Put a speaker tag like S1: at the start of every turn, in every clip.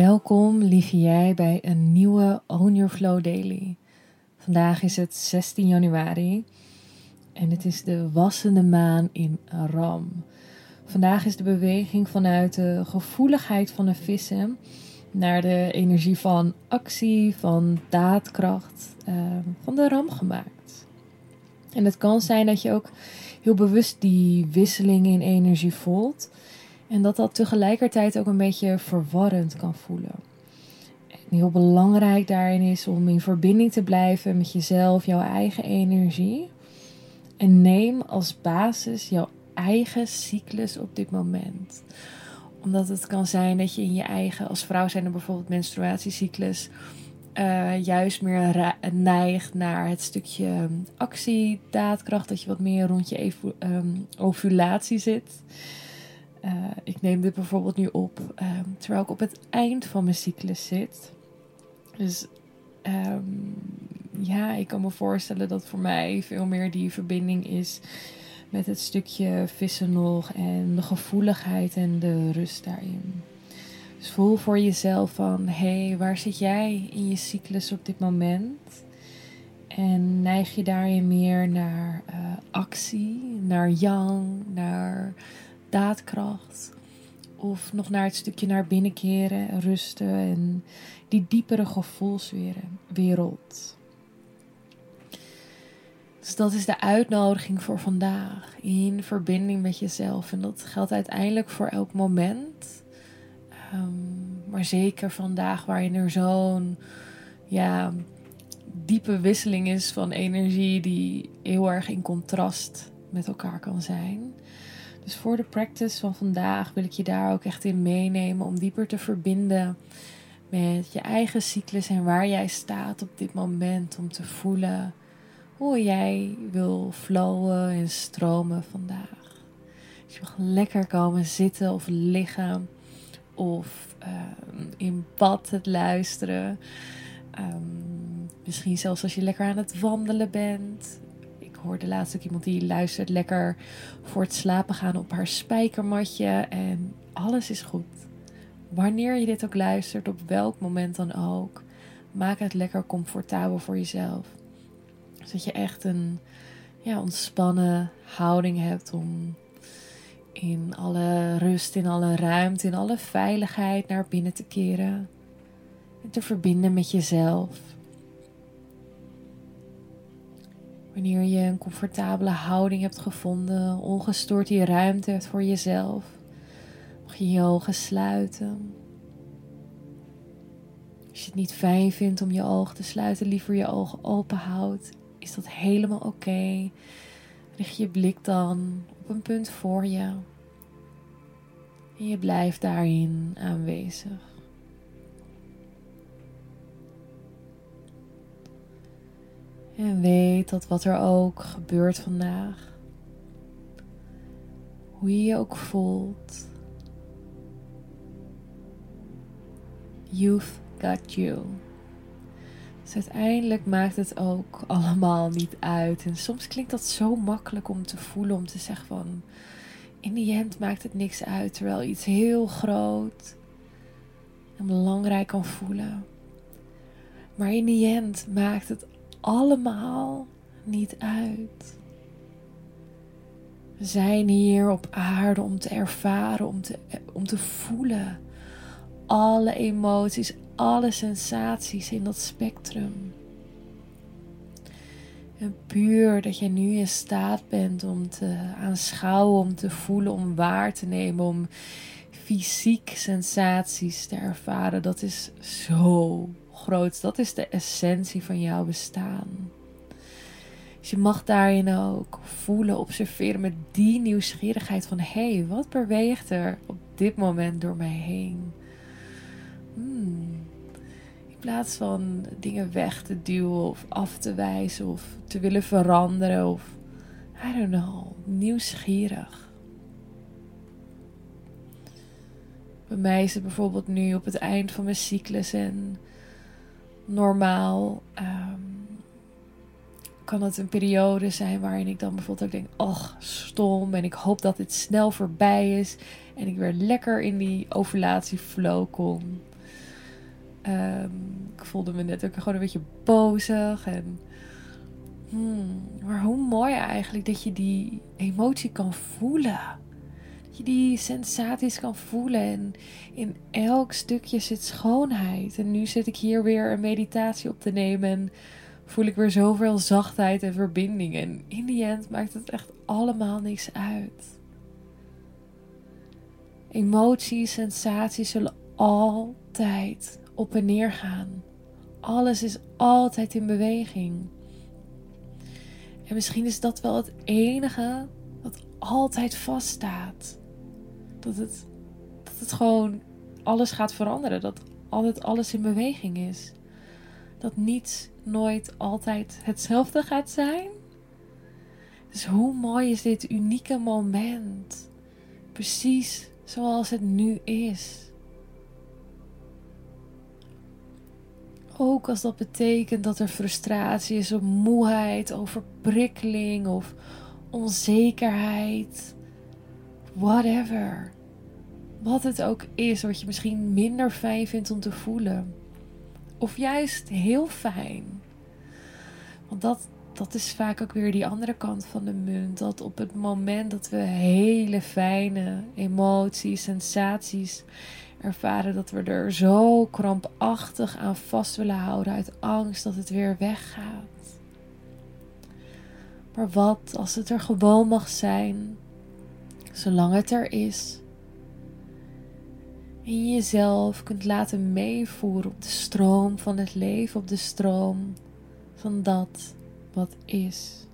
S1: Welkom, lieve jij, bij een nieuwe Own Your Flow Daily. Vandaag is het 16 januari en het is de wassende maan in Ram. Vandaag is de beweging vanuit de gevoeligheid van de vissen naar de energie van actie, van daadkracht, uh, van de Ram gemaakt. En het kan zijn dat je ook heel bewust die wisseling in energie voelt. En dat dat tegelijkertijd ook een beetje verwarrend kan voelen. En heel belangrijk daarin is om in verbinding te blijven met jezelf, jouw eigen energie. En neem als basis jouw eigen cyclus op dit moment. Omdat het kan zijn dat je in je eigen, als vrouw zijn er bijvoorbeeld menstruatiecyclus, uh, juist meer neigt naar het stukje actie, daadkracht, dat je wat meer rond je um, ovulatie zit. Uh, ik neem dit bijvoorbeeld nu op um, terwijl ik op het eind van mijn cyclus zit. Dus um, ja, ik kan me voorstellen dat voor mij veel meer die verbinding is met het stukje vissen nog en de gevoeligheid en de rust daarin. Dus voel voor jezelf van, hé, hey, waar zit jij in je cyclus op dit moment? En neig je daarin meer naar uh, actie, naar yang, naar daadkracht. Of nog naar het stukje naar binnen keren, rusten en die diepere gevoelswereld. Dus dat is de uitnodiging voor vandaag. In verbinding met jezelf. En dat geldt uiteindelijk voor elk moment. Um, maar zeker vandaag waarin er zo'n ja, diepe wisseling is van energie die heel erg in contrast met elkaar kan zijn. Dus voor de practice van vandaag wil ik je daar ook echt in meenemen om dieper te verbinden met je eigen cyclus en waar jij staat op dit moment. Om te voelen hoe jij wil flowen en stromen vandaag. Je mag lekker komen zitten of liggen of um, in bad het luisteren. Um, misschien zelfs als je lekker aan het wandelen bent hoorde laatst ook iemand die luistert lekker voor het slapen gaan op haar spijkermatje. En alles is goed. Wanneer je dit ook luistert, op welk moment dan ook, maak het lekker comfortabel voor jezelf. Zodat je echt een ja, ontspannen houding hebt om in alle rust, in alle ruimte, in alle veiligheid naar binnen te keren. En te verbinden met jezelf. Wanneer je een comfortabele houding hebt gevonden, ongestoord die ruimte hebt voor jezelf, mag je je ogen sluiten. Als je het niet fijn vindt om je ogen te sluiten, liever je ogen open houdt, is dat helemaal oké. Richt je blik dan op een punt voor je. En je blijft daarin aanwezig. En weet dat wat er ook gebeurt vandaag, hoe je je ook voelt, you've got you. Dus uiteindelijk maakt het ook allemaal niet uit. En soms klinkt dat zo makkelijk om te voelen, om te zeggen van, in die end maakt het niks uit, terwijl iets heel groot en belangrijk kan voelen. Maar in die end maakt het allemaal niet uit. We zijn hier op aarde om te ervaren, om te, om te voelen. Alle emoties, alle sensaties in dat spectrum. En puur dat je nu in staat bent om te aanschouwen, om te voelen, om waar te nemen, om fysiek sensaties te ervaren, dat is zo groot. Dat is de essentie van jouw bestaan. Dus je mag daarin ook voelen, observeren met die nieuwsgierigheid van hé, hey, wat beweegt er op dit moment door mij heen? Hmm. Ik plaats van dingen weg te duwen of af te wijzen of te willen veranderen of, I don't know, nieuwsgierig. Bij mij is het bijvoorbeeld nu op het eind van mijn cyclus en normaal ehm, kan het een periode zijn waarin ik dan bijvoorbeeld ook denk, ach, stom en ik hoop dat dit snel voorbij is en ik weer lekker in die ovulatieflow kom. Um, ik voelde me net ook gewoon een beetje bozig en hmm, maar hoe mooi eigenlijk dat je die emotie kan voelen. Die sensaties kan voelen. En in elk stukje zit schoonheid. En nu zit ik hier weer een meditatie op te nemen. En voel ik weer zoveel zachtheid en verbinding. En in die end maakt het echt allemaal niks uit. Emoties, sensaties zullen altijd op en neer gaan. Alles is altijd in beweging. En misschien is dat wel het enige wat altijd vaststaat. Dat het, dat het gewoon alles gaat veranderen. Dat altijd alles in beweging is. Dat niets nooit altijd hetzelfde gaat zijn. Dus hoe mooi is dit unieke moment? Precies zoals het nu is. Ook als dat betekent dat er frustratie is of moeheid, overprikkeling of onzekerheid. Whatever. Wat het ook is, wat je misschien minder fijn vindt om te voelen. Of juist heel fijn. Want dat, dat is vaak ook weer die andere kant van de munt. Dat op het moment dat we hele fijne emoties, sensaties ervaren dat we er zo krampachtig aan vast willen houden uit angst dat het weer weggaat. Maar wat als het er gewoon mag zijn, zolang het er is, en je jezelf kunt laten meevoeren op de stroom van het leven, op de stroom van dat wat is.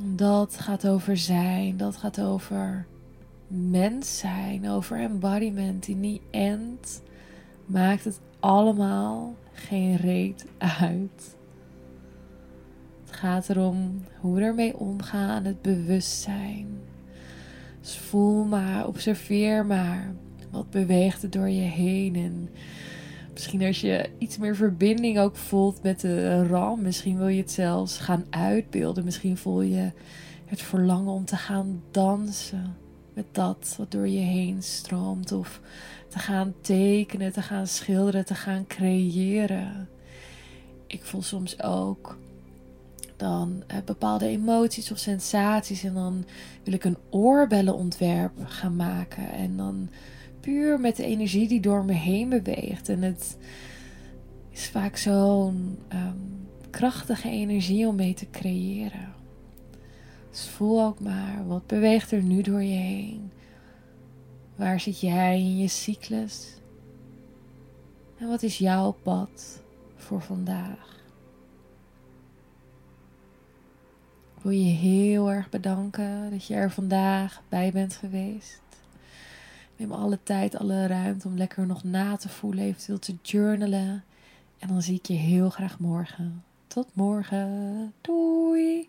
S1: Dat gaat over zijn, dat gaat over mens zijn, over embodiment. In die end maakt het allemaal geen reet uit. Gaat erom hoe we ermee omgaan, het bewustzijn. Dus voel maar, observeer maar. Wat beweegt er door je heen? En misschien als je iets meer verbinding ook voelt met de ram, misschien wil je het zelfs gaan uitbeelden. Misschien voel je het verlangen om te gaan dansen met dat wat door je heen stroomt. Of te gaan tekenen, te gaan schilderen, te gaan creëren. Ik voel soms ook dan eh, bepaalde emoties of sensaties. En dan wil ik een oorbellenontwerp gaan maken. En dan puur met de energie die door me heen beweegt. En het is vaak zo'n ehm, krachtige energie om mee te creëren. Dus voel ook maar, wat beweegt er nu door je heen? Waar zit jij in je cyclus? En wat is jouw pad voor vandaag? Wil je heel erg bedanken dat je er vandaag bij bent geweest. Neem alle tijd, alle ruimte om lekker nog na te voelen, eventueel te journalen. En dan zie ik je heel graag morgen. Tot morgen. Doei!